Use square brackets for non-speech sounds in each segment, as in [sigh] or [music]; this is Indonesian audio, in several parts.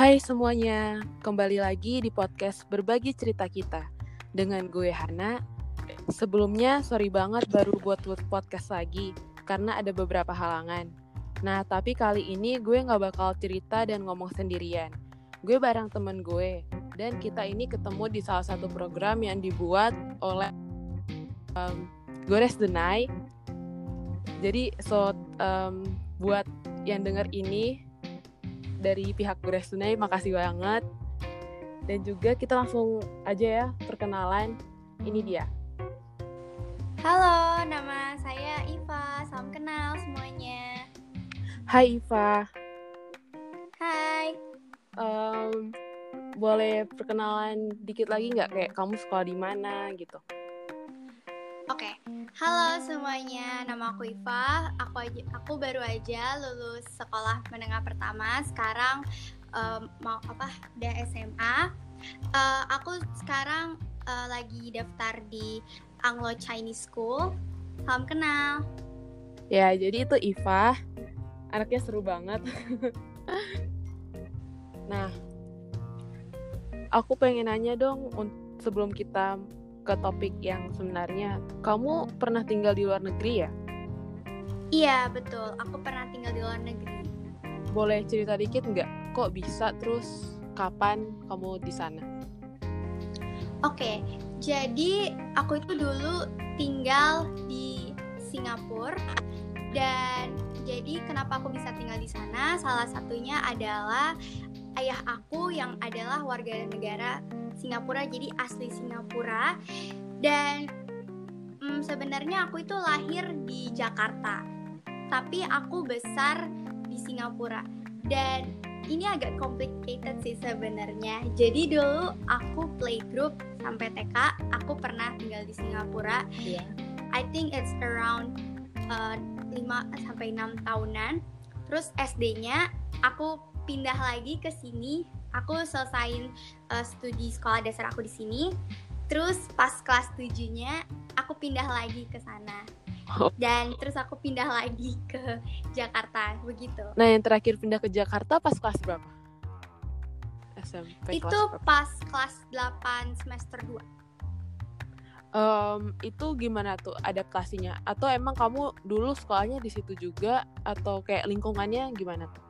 Hai semuanya, kembali lagi di podcast Berbagi Cerita Kita dengan gue Hana. Sebelumnya, sorry banget baru buat podcast lagi karena ada beberapa halangan. Nah, tapi kali ini gue gak bakal cerita dan ngomong sendirian. Gue bareng temen gue, dan kita ini ketemu di salah satu program yang dibuat oleh um, Gores Denai. Jadi, so um, buat yang denger ini, dari pihak Gores Tunai makasih banget dan juga kita langsung aja ya perkenalan ini dia Halo, nama saya Iva. Salam kenal semuanya. Hai Iva. Hai. Um, boleh perkenalan dikit lagi nggak kayak kamu sekolah di mana gitu? Halo semuanya. Nama aku Iva. Aku aja, aku baru aja lulus sekolah menengah pertama. Sekarang um, mau apa? Udah SMA. Uh, aku sekarang uh, lagi daftar di Anglo Chinese School. Salam kenal. Ya, jadi itu Iva. Anaknya seru banget. [laughs] nah, aku pengen nanya dong sebelum kita ke topik yang sebenarnya. Kamu pernah tinggal di luar negeri ya? Iya, betul. Aku pernah tinggal di luar negeri. Boleh cerita dikit nggak? Kok bisa terus kapan kamu di sana? Oke, jadi aku itu dulu tinggal di Singapura dan jadi kenapa aku bisa tinggal di sana? Salah satunya adalah ayah aku yang adalah warga negara Singapura jadi asli Singapura. Dan hmm, sebenarnya aku itu lahir di Jakarta tapi aku besar di Singapura. Dan ini agak complicated sih sebenarnya. Jadi dulu aku playgroup sampai TK aku pernah tinggal di Singapura. Yeah. I think it's around uh, 5 sampai 6 tahunan. Terus SD-nya aku pindah lagi ke sini aku selesain uh, studi sekolah dasar aku di sini. Terus pas kelas tujuhnya aku pindah lagi ke sana. Oh. dan terus aku pindah lagi ke Jakarta begitu. Nah yang terakhir pindah ke Jakarta pas kelas berapa? SMP itu kelas pas kelas 8 semester 2 um, itu gimana tuh adaptasinya? Atau emang kamu dulu sekolahnya di situ juga? Atau kayak lingkungannya gimana tuh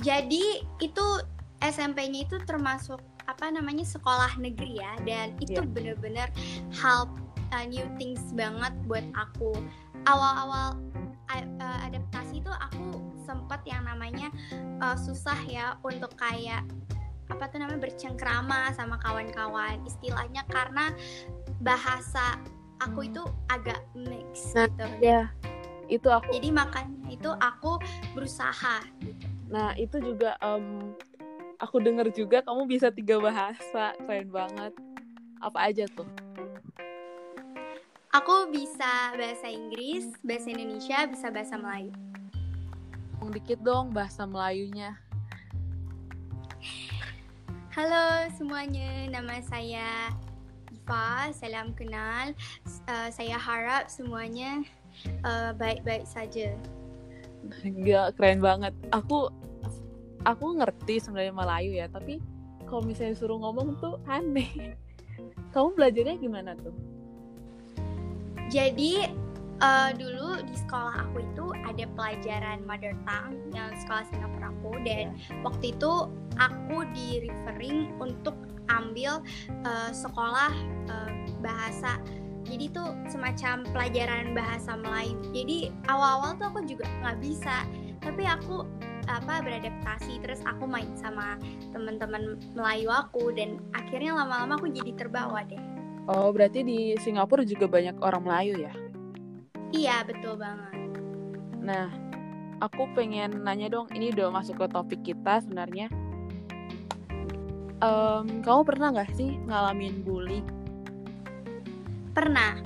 jadi itu SMP-nya itu termasuk apa namanya sekolah negeri ya. Dan itu yeah. bener-bener hal uh, new things banget buat aku. Awal-awal uh, adaptasi itu aku sempat yang namanya uh, susah ya untuk kayak apa tuh namanya bercengkrama sama kawan-kawan. Istilahnya karena bahasa aku itu agak mix nah, gitu. ya itu aku jadi makanya itu aku berusaha gitu Nah itu juga um, aku dengar juga kamu bisa tiga bahasa, keren banget. Apa aja tuh? Aku bisa bahasa Inggris, bahasa Indonesia, bisa bahasa Melayu. Ngomong dikit dong bahasa Melayunya. Halo semuanya, nama saya Iva, salam kenal. Uh, saya harap semuanya uh, baik-baik saja. Gak keren banget. Aku aku ngerti sebenarnya Melayu ya, tapi kalau misalnya suruh ngomong tuh aneh. [laughs] Kamu belajarnya gimana tuh? Jadi uh, dulu di sekolah aku itu ada pelajaran mother tongue yang sekolah Singapura aku dan yeah. waktu itu aku di referring untuk ambil uh, sekolah uh, bahasa jadi tuh semacam pelajaran bahasa Melayu. Jadi awal-awal tuh aku juga nggak bisa. Tapi aku apa beradaptasi. Terus aku main sama teman-teman Melayu aku. Dan akhirnya lama-lama aku jadi terbawa deh. Oh berarti di Singapura juga banyak orang Melayu ya? Iya betul banget. Nah aku pengen nanya dong. Ini udah masuk ke topik kita sebenarnya. Um, kamu pernah nggak sih ngalamin bully Pernah.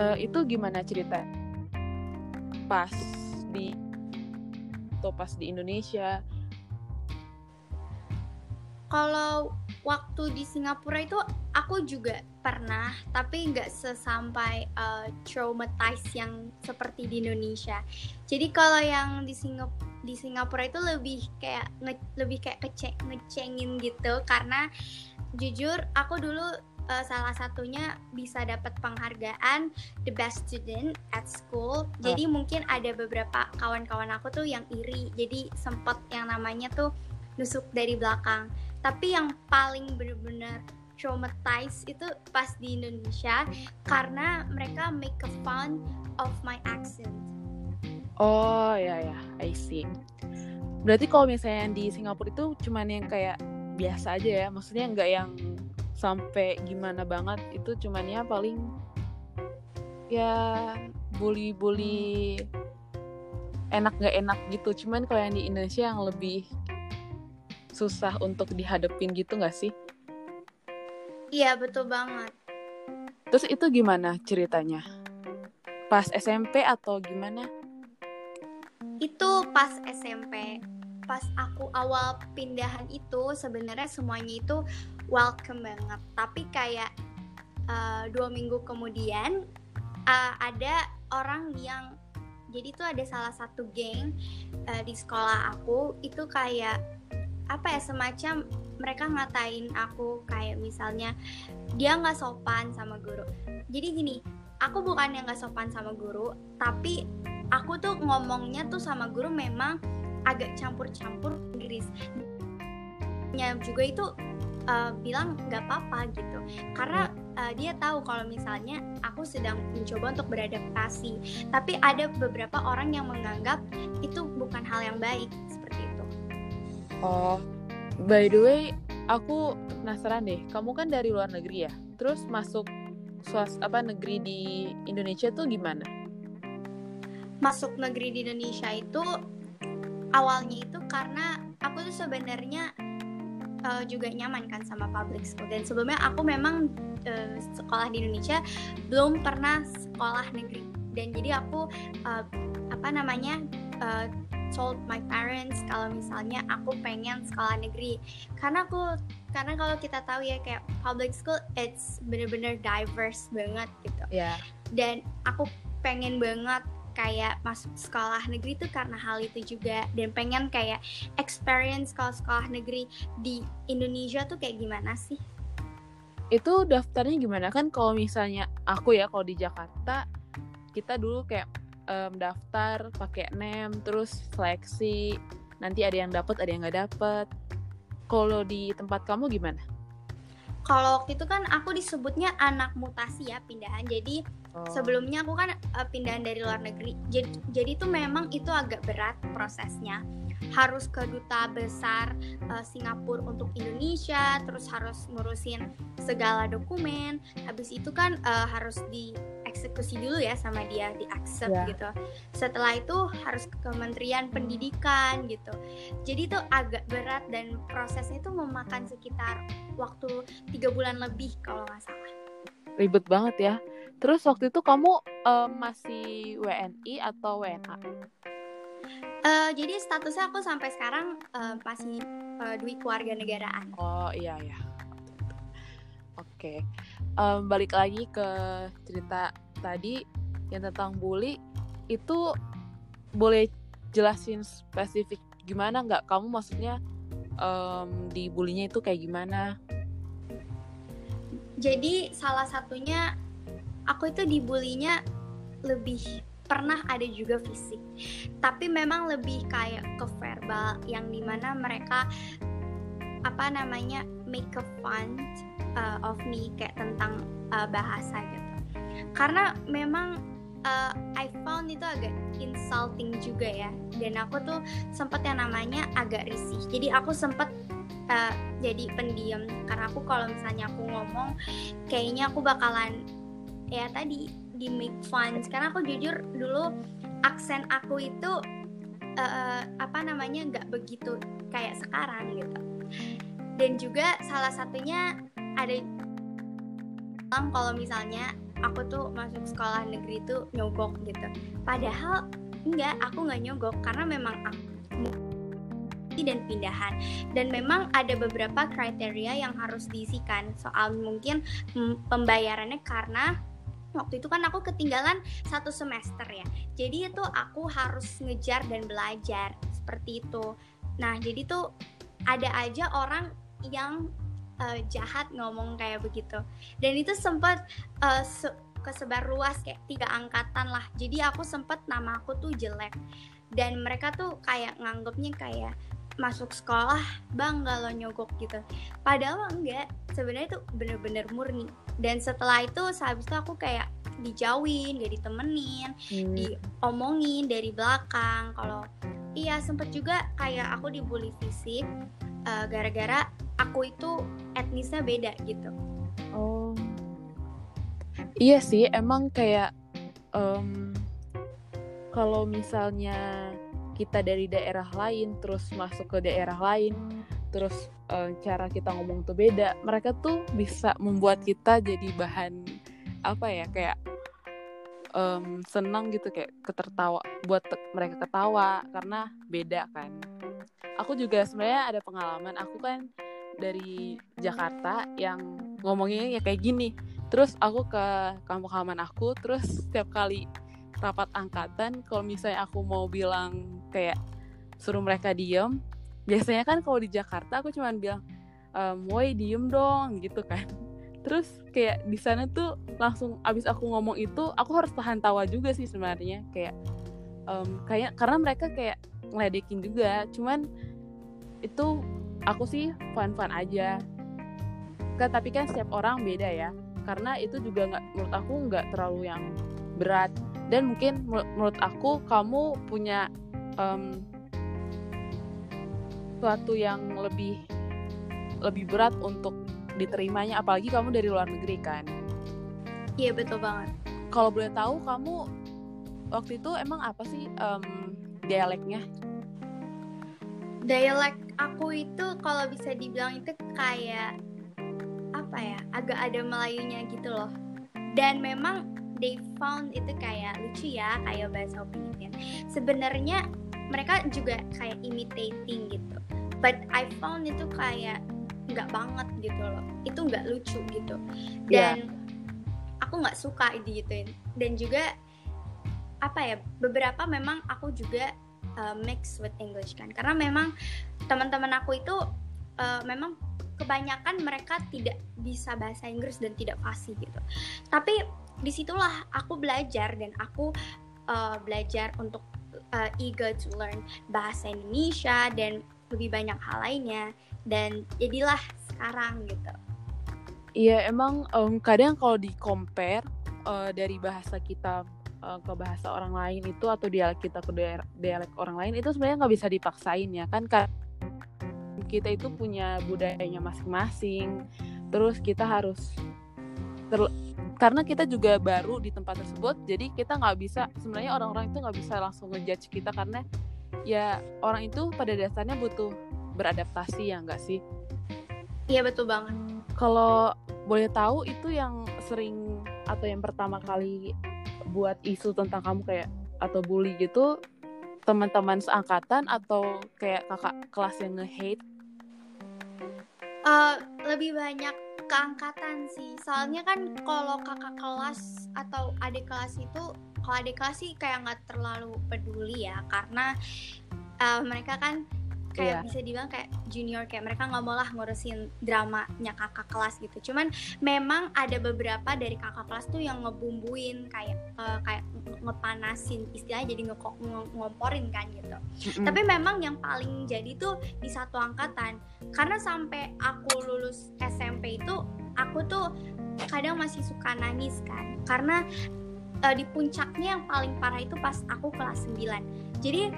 Uh, itu gimana cerita? Pas di atau pas di Indonesia? Kalau waktu di Singapura itu aku juga pernah, tapi nggak sesampai uh, traumatize yang seperti di Indonesia. Jadi kalau yang di Singapura di Singapura itu lebih kayak nge, lebih kayak kece, ngecengin gitu karena jujur aku dulu uh, salah satunya bisa dapat penghargaan the best student at school. Oh. Jadi mungkin ada beberapa kawan-kawan aku tuh yang iri. Jadi sempat yang namanya tuh nusuk dari belakang. Tapi yang paling bener-bener traumatized itu pas di Indonesia karena mereka make a fun of my accent. Oh ya ya, I see. Berarti kalau misalnya di Singapura itu cuman yang kayak biasa aja ya, maksudnya nggak yang sampai gimana banget itu cuman ya paling ya bully-bully enak nggak enak gitu. Cuman kalau yang di Indonesia yang lebih susah untuk dihadapin gitu nggak sih? Iya betul banget. Terus itu gimana ceritanya? Pas SMP atau gimana? Itu pas SMP pas aku awal pindahan itu sebenarnya semuanya itu welcome banget. Tapi kayak uh, dua minggu kemudian uh, ada orang yang jadi tuh ada salah satu geng uh, di sekolah aku itu kayak apa ya semacam mereka ngatain aku kayak misalnya dia nggak sopan sama guru. Jadi gini aku bukan yang nggak sopan sama guru tapi aku tuh ngomongnya tuh sama guru memang agak campur-campur Inggris. Nya juga itu uh, bilang nggak apa-apa gitu. Karena uh, dia tahu kalau misalnya aku sedang mencoba untuk beradaptasi. Tapi ada beberapa orang yang menganggap itu bukan hal yang baik seperti itu. Oh by the way aku penasaran deh. Kamu kan dari luar negeri ya? Terus masuk suas apa negeri di Indonesia tuh gimana? Masuk negeri di Indonesia itu awalnya itu karena aku tuh sebenarnya uh, juga nyaman kan sama public school. Dan sebelumnya aku memang uh, sekolah di Indonesia belum pernah sekolah negeri. Dan jadi aku uh, apa namanya uh, told my parents kalau misalnya aku pengen sekolah negeri. Karena aku karena kalau kita tahu ya kayak public school it's bener-bener diverse banget gitu. Yeah. dan aku pengen banget kayak masuk sekolah negeri tuh karena hal itu juga dan pengen kayak experience kalau sekolah negeri di Indonesia tuh kayak gimana sih? Itu daftarnya gimana kan kalau misalnya aku ya kalau di Jakarta kita dulu kayak um, daftar pakai nem terus seleksi nanti ada yang dapat ada yang nggak dapat. Kalau di tempat kamu gimana? Kalau waktu itu kan aku disebutnya anak mutasi ya pindahan. Jadi. Sebelumnya aku kan uh, pindahan dari luar negeri. Jadi jadi itu memang itu agak berat prosesnya. Harus ke duta besar uh, Singapura untuk Indonesia, terus harus ngurusin segala dokumen. Habis itu kan uh, harus dieksekusi dulu ya sama dia, di accept yeah. gitu. Setelah itu harus ke Kementerian Pendidikan gitu. Jadi itu agak berat dan prosesnya itu memakan sekitar waktu tiga bulan lebih kalau nggak salah. Ribet banget ya Terus waktu itu kamu uh, masih WNI atau WNA? Uh, jadi statusnya aku sampai sekarang uh, masih uh, dui keluarga negaraan. Oh iya iya. Oke, okay. um, balik lagi ke cerita tadi yang tentang bully itu boleh jelasin spesifik gimana nggak? Kamu maksudnya um, dibulinya itu kayak gimana? Jadi salah satunya aku itu dibulinya lebih pernah ada juga fisik. Tapi memang lebih kayak ke verbal yang di mana mereka apa namanya make a fun uh, of me kayak tentang uh, bahasa gitu. Karena memang uh, I found itu agak insulting juga ya. Dan aku tuh sempet yang namanya agak risih. Jadi aku sempet uh, jadi pendiam. Karena aku kalau misalnya aku ngomong kayaknya aku bakalan ya tadi di make fun. Karena aku jujur dulu aksen aku itu uh, apa namanya nggak begitu kayak sekarang gitu. Dan juga salah satunya ada kalau misalnya aku tuh masuk sekolah negeri itu nyogok gitu. Padahal enggak aku nggak nyogok karena memang aku dan pindahan. Dan memang ada beberapa kriteria yang harus diisikan. Soal mungkin pembayarannya karena waktu itu kan aku ketinggalan satu semester ya. Jadi itu aku harus ngejar dan belajar seperti itu. Nah jadi tuh ada aja orang yang uh, jahat ngomong kayak begitu. Dan itu sempat uh, se kesebar luas kayak tiga angkatan lah. Jadi aku sempat nama aku tuh jelek. Dan mereka tuh kayak nganggepnya kayak masuk sekolah bang kalau nyogok gitu. Padahal enggak sebenarnya itu bener-bener murni. Dan setelah itu habis itu aku kayak dijauhin gak ditemenin hmm. diomongin dari belakang. Kalau iya sempet juga kayak aku dibully fisik gara eh, gara-gara aku itu etnisnya beda gitu. Oh. Iya sih emang kayak um, kalau misalnya kita dari daerah lain terus masuk ke daerah lain terus uh, cara kita ngomong tuh beda. Mereka tuh bisa membuat kita jadi bahan apa ya kayak um, senang gitu kayak ketertawa buat mereka ketawa karena beda kan. Aku juga sebenarnya ada pengalaman aku kan dari Jakarta yang ngomongnya ya kayak gini. Terus aku ke kampung halaman aku terus setiap kali rapat angkatan kalau misalnya aku mau bilang kayak suruh mereka diem biasanya kan kalau di Jakarta aku cuma bilang ehm, woi diem dong gitu kan. [laughs] Terus kayak di sana tuh langsung abis aku ngomong itu aku harus tahan tawa juga sih sebenarnya. Kayak um, kayak karena mereka kayak ngeledekin juga cuman itu aku sih fun fun aja. Kan tapi kan setiap orang beda ya. Karena itu juga nggak menurut aku nggak terlalu yang berat dan mungkin menurut aku kamu punya um, suatu yang lebih lebih berat untuk diterimanya apalagi kamu dari luar negeri kan? Iya betul banget. Kalau boleh tahu kamu waktu itu emang apa sih um, dialeknya? Dialek aku itu kalau bisa dibilang itu kayak apa ya agak ada Melayunya gitu loh. Dan memang they found itu kayak lucu ya kayak bahasa opinion sebenarnya mereka juga kayak imitating gitu. But I found itu kayak nggak banget gitu loh. Itu nggak lucu gitu. Iya. dan yeah. aku nggak suka digituin. Dan juga apa ya beberapa memang aku juga uh, mix with English kan. Karena memang teman-teman aku itu uh, memang kebanyakan mereka tidak bisa bahasa Inggris dan tidak fasih gitu. Tapi di situlah aku belajar dan aku uh, belajar untuk uh, eager to learn bahasa Indonesia dan lebih banyak hal lainnya. Dan jadilah sekarang gitu. Iya emang um, kadang kalau di compare uh, dari bahasa kita ke bahasa orang lain itu atau dialek kita ke dialek orang lain itu sebenarnya nggak bisa dipaksain ya kan? Kita itu punya budayanya masing-masing. Terus kita harus karena kita juga baru di tempat tersebut jadi kita nggak bisa sebenarnya orang-orang itu nggak bisa langsung ngejudge kita karena ya orang itu pada dasarnya butuh beradaptasi ya nggak sih iya betul banget kalau boleh tahu itu yang sering atau yang pertama kali buat isu tentang kamu kayak atau bully gitu teman-teman seangkatan atau kayak kakak kelas yang nge-hate? Uh, lebih banyak keangkatan sih. Soalnya kan kalau kakak kelas atau adik kelas itu kalau adik kelas sih kayak nggak terlalu peduli ya. Karena uh, mereka kan kayak yeah. bisa dibilang kayak junior kayak mereka nggak mau lah ngurusin dramanya kakak kelas gitu. Cuman memang ada beberapa dari kakak kelas tuh yang ngebumbuin kayak uh, kayak ngepanasin istilahnya jadi ngekok ngomporin kan gitu. Mm-hmm. tapi memang yang paling jadi tuh di satu angkatan. Karena sampai aku lulus SMP itu aku tuh kadang masih suka nangis kan. Karena uh, di puncaknya yang paling parah itu pas aku kelas 9 jadi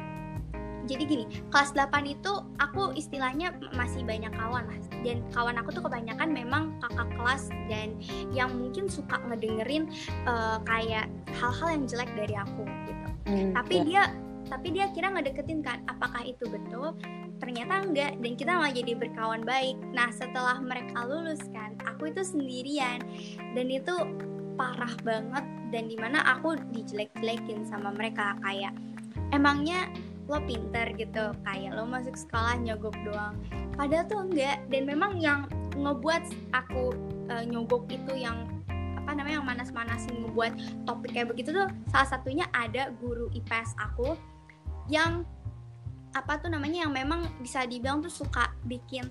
jadi gini kelas 8 itu aku istilahnya masih banyak kawan lah. Dan kawan aku tuh kebanyakan memang kakak kelas dan yang mungkin suka ngedengerin uh, kayak hal-hal yang jelek dari aku gitu. Hmm, tapi ya. dia tapi dia kira ngedeketin kan apakah itu betul? Ternyata enggak dan kita malah jadi berkawan baik. Nah setelah mereka lulus kan aku itu sendirian. Dan itu parah banget dan di mana aku dijelek-jelekin sama mereka. Kayak emangnya lo pinter gitu kayak lo masuk sekolah nyogok doang. Padahal tuh enggak dan memang yang ngebuat aku uh, nyogok itu yang apa namanya yang manas-manasin ngebuat topik kayak begitu tuh salah satunya ada guru IPS aku yang apa tuh namanya yang memang bisa dibilang tuh suka bikin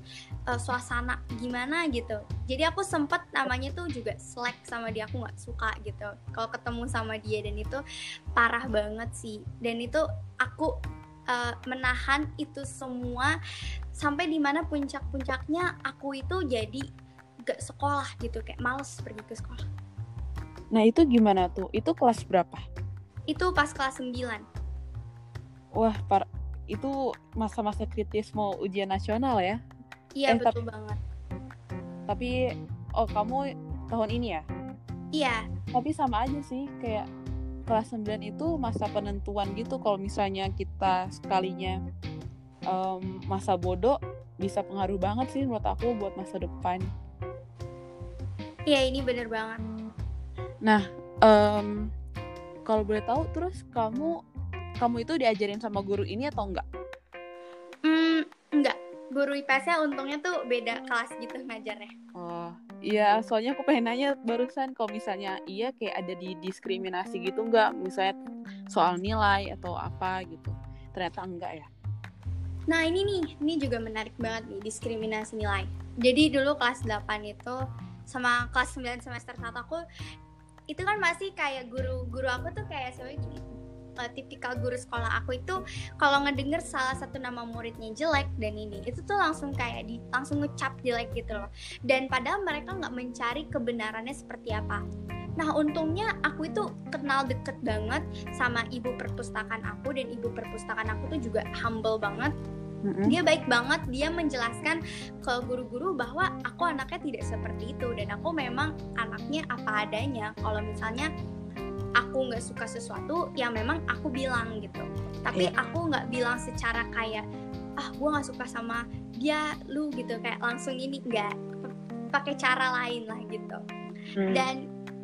uh, suasana gimana gitu. Jadi aku sempet namanya tuh juga slack sama dia aku nggak suka gitu. Kalau ketemu sama dia dan itu parah banget sih. Dan itu aku uh, menahan itu semua sampai di mana puncak-puncaknya aku itu jadi gak sekolah gitu kayak males pergi ke sekolah nah itu gimana tuh itu kelas berapa itu pas kelas 9 wah par itu masa-masa kritis mau ujian nasional ya? Iya eh, betul tapi, banget. Tapi oh kamu tahun ini ya? Iya. Tapi sama aja sih kayak kelas 9 itu masa penentuan gitu kalau misalnya kita sekalinya um, masa bodoh bisa pengaruh banget sih menurut aku buat masa depan. Iya ini bener banget. Nah, um, kalau boleh tahu terus kamu kamu itu diajarin sama guru ini atau enggak? Hmm, enggak. Guru IPS-nya untungnya tuh beda kelas gitu ngajarnya. Oh, iya. Soalnya aku pengen nanya barusan kalau misalnya iya kayak ada di diskriminasi gitu enggak? Misalnya soal nilai atau apa gitu. Ternyata enggak ya? Nah ini nih, ini juga menarik banget nih diskriminasi nilai. Jadi dulu kelas 8 itu sama kelas 9 semester 1 aku itu kan masih kayak guru guru aku tuh kayak sebenarnya uh, tipikal guru sekolah aku itu kalau ngedenger salah satu nama muridnya jelek dan ini itu tuh langsung kayak di langsung ngecap jelek gitu loh dan padahal mereka nggak mencari kebenarannya seperti apa Nah untungnya aku itu kenal deket banget sama ibu perpustakaan aku dan ibu perpustakaan aku tuh juga humble banget Mm-hmm. Dia baik banget, dia menjelaskan ke guru-guru bahwa aku anaknya tidak seperti itu dan aku memang anaknya apa adanya. Kalau misalnya aku nggak suka sesuatu yang memang aku bilang gitu tapi yeah. aku nggak bilang secara kayak ah gue nggak suka sama dia lu gitu kayak langsung ini nggak pakai cara lain lah gitu hmm. dan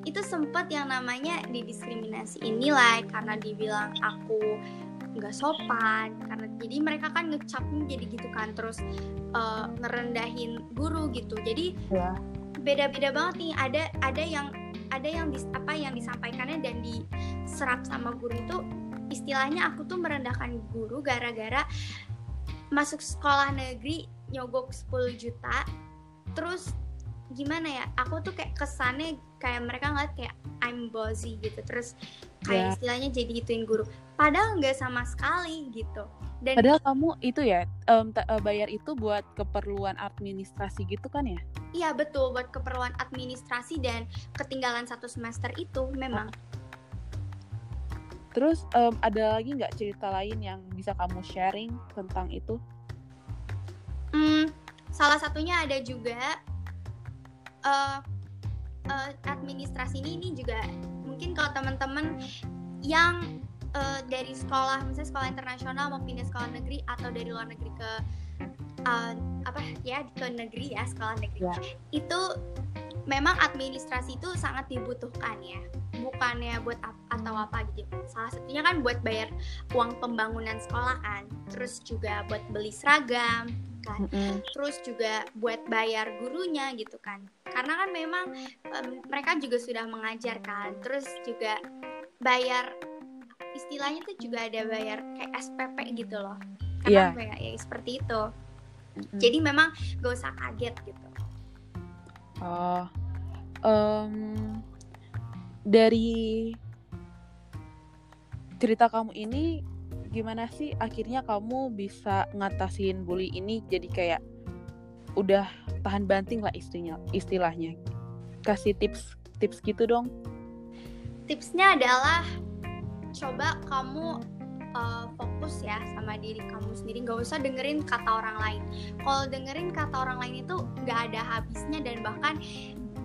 itu sempat yang namanya didiskriminasi inilah karena dibilang aku nggak sopan karena jadi mereka kan ngecapnya jadi gitu kan terus uh, ngerendahin guru gitu jadi yeah. beda-beda banget nih ada ada yang ada yang dis, apa yang disampaikannya dan diserap sama guru itu istilahnya aku tuh merendahkan guru gara-gara masuk sekolah negeri nyogok 10 juta terus gimana ya aku tuh kayak kesannya kayak mereka ngeliat kayak I'm bossy gitu terus kayak yeah. istilahnya jadi ituin guru. Padahal nggak sama sekali gitu. Dan padahal kamu itu ya um, bayar itu buat keperluan administrasi gitu kan ya? Iya betul. Buat keperluan administrasi dan ketinggalan satu semester itu memang. Terus um, ada lagi nggak cerita lain yang bisa kamu sharing tentang itu? Hmm, salah satunya ada juga uh, uh, administrasi ini ini juga mungkin kalau teman-teman yang uh, dari sekolah misalnya sekolah internasional mau pindah sekolah negeri atau dari luar negeri ke uh, apa ya ke negeri ya sekolah negeri yeah. itu memang administrasi itu sangat dibutuhkan ya bukannya buat ap atau apa gitu salah satunya kan buat bayar uang pembangunan sekolah kan terus juga buat beli seragam kan. Mm -hmm. terus juga buat bayar gurunya gitu kan. Karena kan memang um, mereka juga sudah mengajarkan terus juga bayar istilahnya tuh juga ada bayar kayak SPP gitu loh. Karena yeah. ya? Seperti itu. Mm-hmm. jadi memang gak usah kaget gitu. Oh um, dari cerita kamu ini gimana sih akhirnya kamu bisa ngatasin bully ini jadi kayak udah tahan banting lah istrinya istilahnya? Kasih tips tips gitu dong. Tipsnya adalah coba kamu uh, fokus ya sama diri kamu sendiri. Nggak usah dengerin kata orang lain. Kalau dengerin kata orang lain itu nggak ada habisnya dan bahkan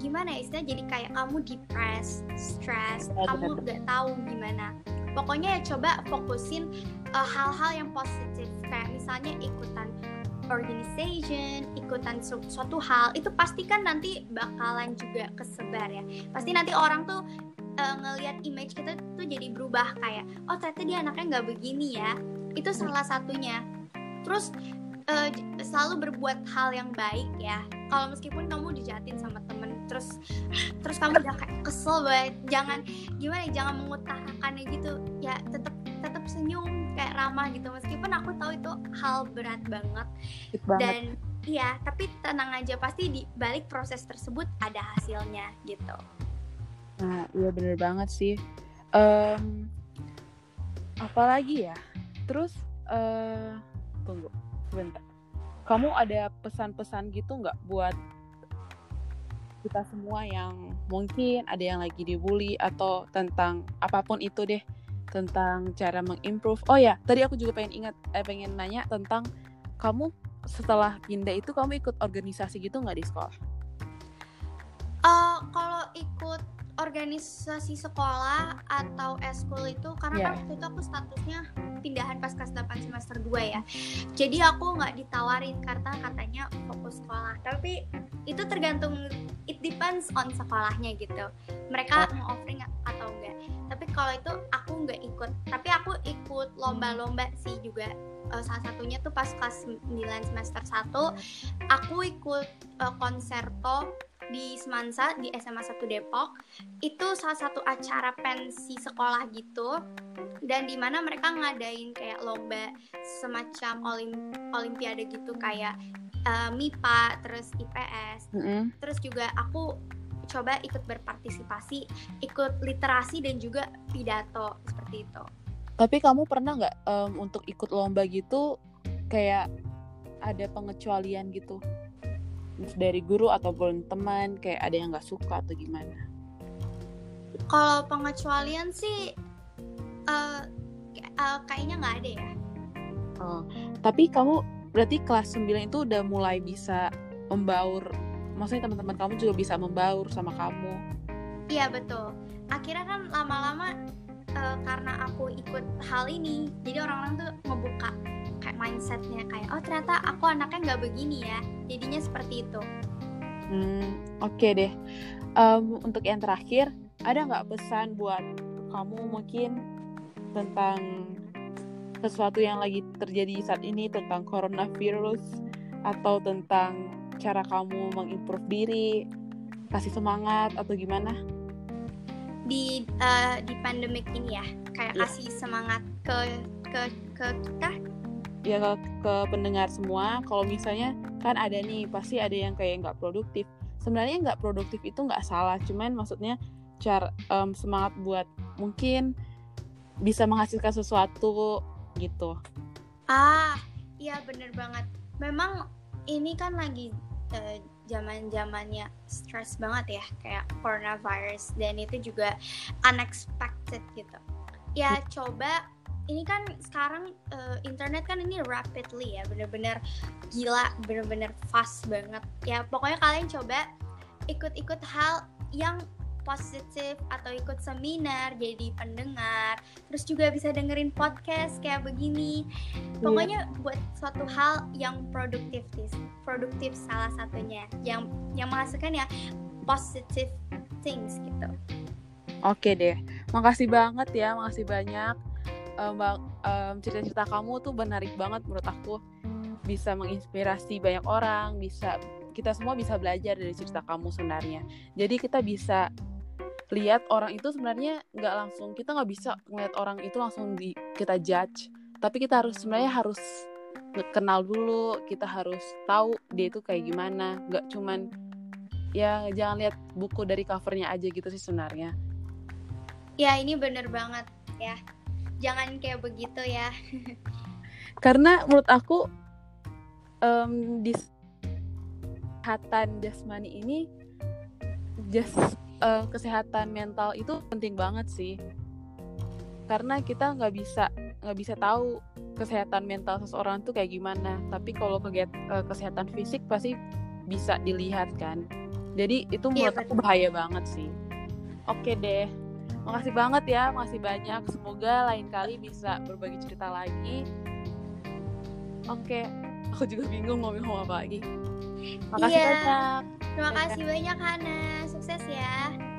gimana ya istilah jadi kayak kamu depres stress kamu nggak tahu gimana pokoknya ya coba fokusin uh, hal-hal uh, yang positif. Kayak misalnya ikutan organization, ikutan su suatu hal, itu pasti kan nanti bakalan juga kesebar ya. Pasti nanti orang tuh uh, ngelihat image kita tuh jadi berubah kayak oh ternyata dia anaknya nggak begini ya. Itu salah satunya. Terus uh, selalu berbuat hal yang baik ya kalau meskipun kamu dijahatin sama temen terus terus kamu udah kayak kesel banget jangan gimana ya, jangan mengutarakannya gitu ya tetap tetap senyum kayak ramah gitu meskipun aku tahu itu hal berat banget banget. dan iya tapi tenang aja pasti di balik proses tersebut ada hasilnya gitu Nah, iya bener banget sih. Em, apalagi ya? Terus, eh tunggu, sebentar. Kamu ada pesan-pesan gitu nggak buat kita semua yang mungkin ada yang lagi dibully atau tentang apa pun itu deh, tentang cara mengimprove. Oh ya, tadi aku juga pengen ingat, eh pengen nanya tentang kamu setelah pindah itu kamu ikut organisasi gitu nggak di sekolah? Eh, kalau ikut organisasi sekolah atau eskul itu karena kan waktu itu aku statusnya pindahan pas kelas 8 semester 2 ya. Jadi aku nggak ditawarin karena katanya fokus sekolah. Tapi itu tergantung it depends on sekolahnya gitu. Mereka mau offering atau enggak. Tapi kalau itu aku nggak ikut. Tapi aku ikut lomba-lomba sih juga. Eh, salah satunya tuh pas kelas 9 semester 1 aku ikut eh, konserto di Semansa di SMA 1 Depok. Itu salah satu acara pensi sekolah gitu. Dan di mana mereka ngadain kayak lomba semacam olim olimpiade gitu kayak eh, MIPA terus IPS Mm-mm. terus juga aku coba ikut berpartisipasi ikut literasi dan juga pidato seperti itu. Tapi kamu pernah nggak em, untuk ikut lomba gitu kayak ada pengecualian gitu dari guru ataupun teman kayak ada yang nggak suka atau gimana? kalau pengecualian sih eh, eh, kayaknya nggak ada ya Oh, tapi kamu berarti kelas 9 itu udah mulai bisa membaur. Maksudnya teman-teman kamu juga bisa membaur sama kamu. Iya betul. Akhirnya kan lama-lama eh, karena aku ikut hal ini, jadi orang-orang tuh ngebuka kayak mindsetnya kayak oh ternyata aku anaknya nggak begini ya. Jadinya seperti itu. Hmm, oke deh. Em, untuk yang terakhir, ada nggak pesan buat kamu mungkin tentang sesuatu yang lagi terjadi saat ini tentang coronavirus atau tentang cara kamu mengimprove diri, kasih semangat atau gimana? Di eh, di pandemik ini ya, kayak Iya. kasih semangat ke ke ke kita. Ya ke, ke pendengar semua kalau misalnya kan ada nih pasti ada yang kayak nggak produktif sebenarnya nggak produktif itu nggak salah cuman maksudnya cara em, semangat buat mungkin bisa menghasilkan sesuatu gitu Ah, iya bener banget. Memang ini kan lagi eh, zaman-zamannya stres banget ya, kayak coronavirus dan itu juga unexpected gitu. Ya coba ini kan sekarang eh, internet kan ini rapidly ya, bener-bener gila, bener-bener fast banget. Ya pokoknya kalian coba ikut-ikut hal yang positif atau ikut seminar jadi pendengar terus juga bisa dengerin podcast kayak begini. Pokoknya buat suatu hal yang produktif produktif salah satunya yang yang menghasilkan ya positive things gitu. Oke deh makasih banget ya makasih banyak Bang em, cerita-cerita kamu tuh menarik banget menurut aku. Bisa menginspirasi banyak orang bisa kita semua bisa belajar dari cerita kamu sebenarnya. Jadi kita bisa lihat orang itu sebenarnya nggak langsung kita nggak bisa ngeliat orang itu langsung di kita judge. Tapi kita harus sebenarnya harus kenal dulu kita harus tahu dia itu kayak gimana. Nggak cuman ya jangan lihat buku dari covernya aja gitu sih sebenarnya. Ya ini bener banget ya jangan kayak begitu ya. Karena menurut aku em, di kesehatan jasmani ini jas eh, kesehatan mental itu penting banget sih. Karena kita nggak bisa nggak bisa tahu kesehatan mental seseorang tuh kayak gimana. Tapi kalau kegiat- eh, kesehatan fisik pasti bisa dilihat kan. Jadi itu Iya, menurut aku bahaya banget sih. Oke deh makasih banget ya makasih banyak. Semoga lain kali bisa berbagi cerita lagi. Oke aku juga bingung mau ngomong apa lagi. Makasih Iya. banyak. Terima kasih banyak Hana. Sukses ya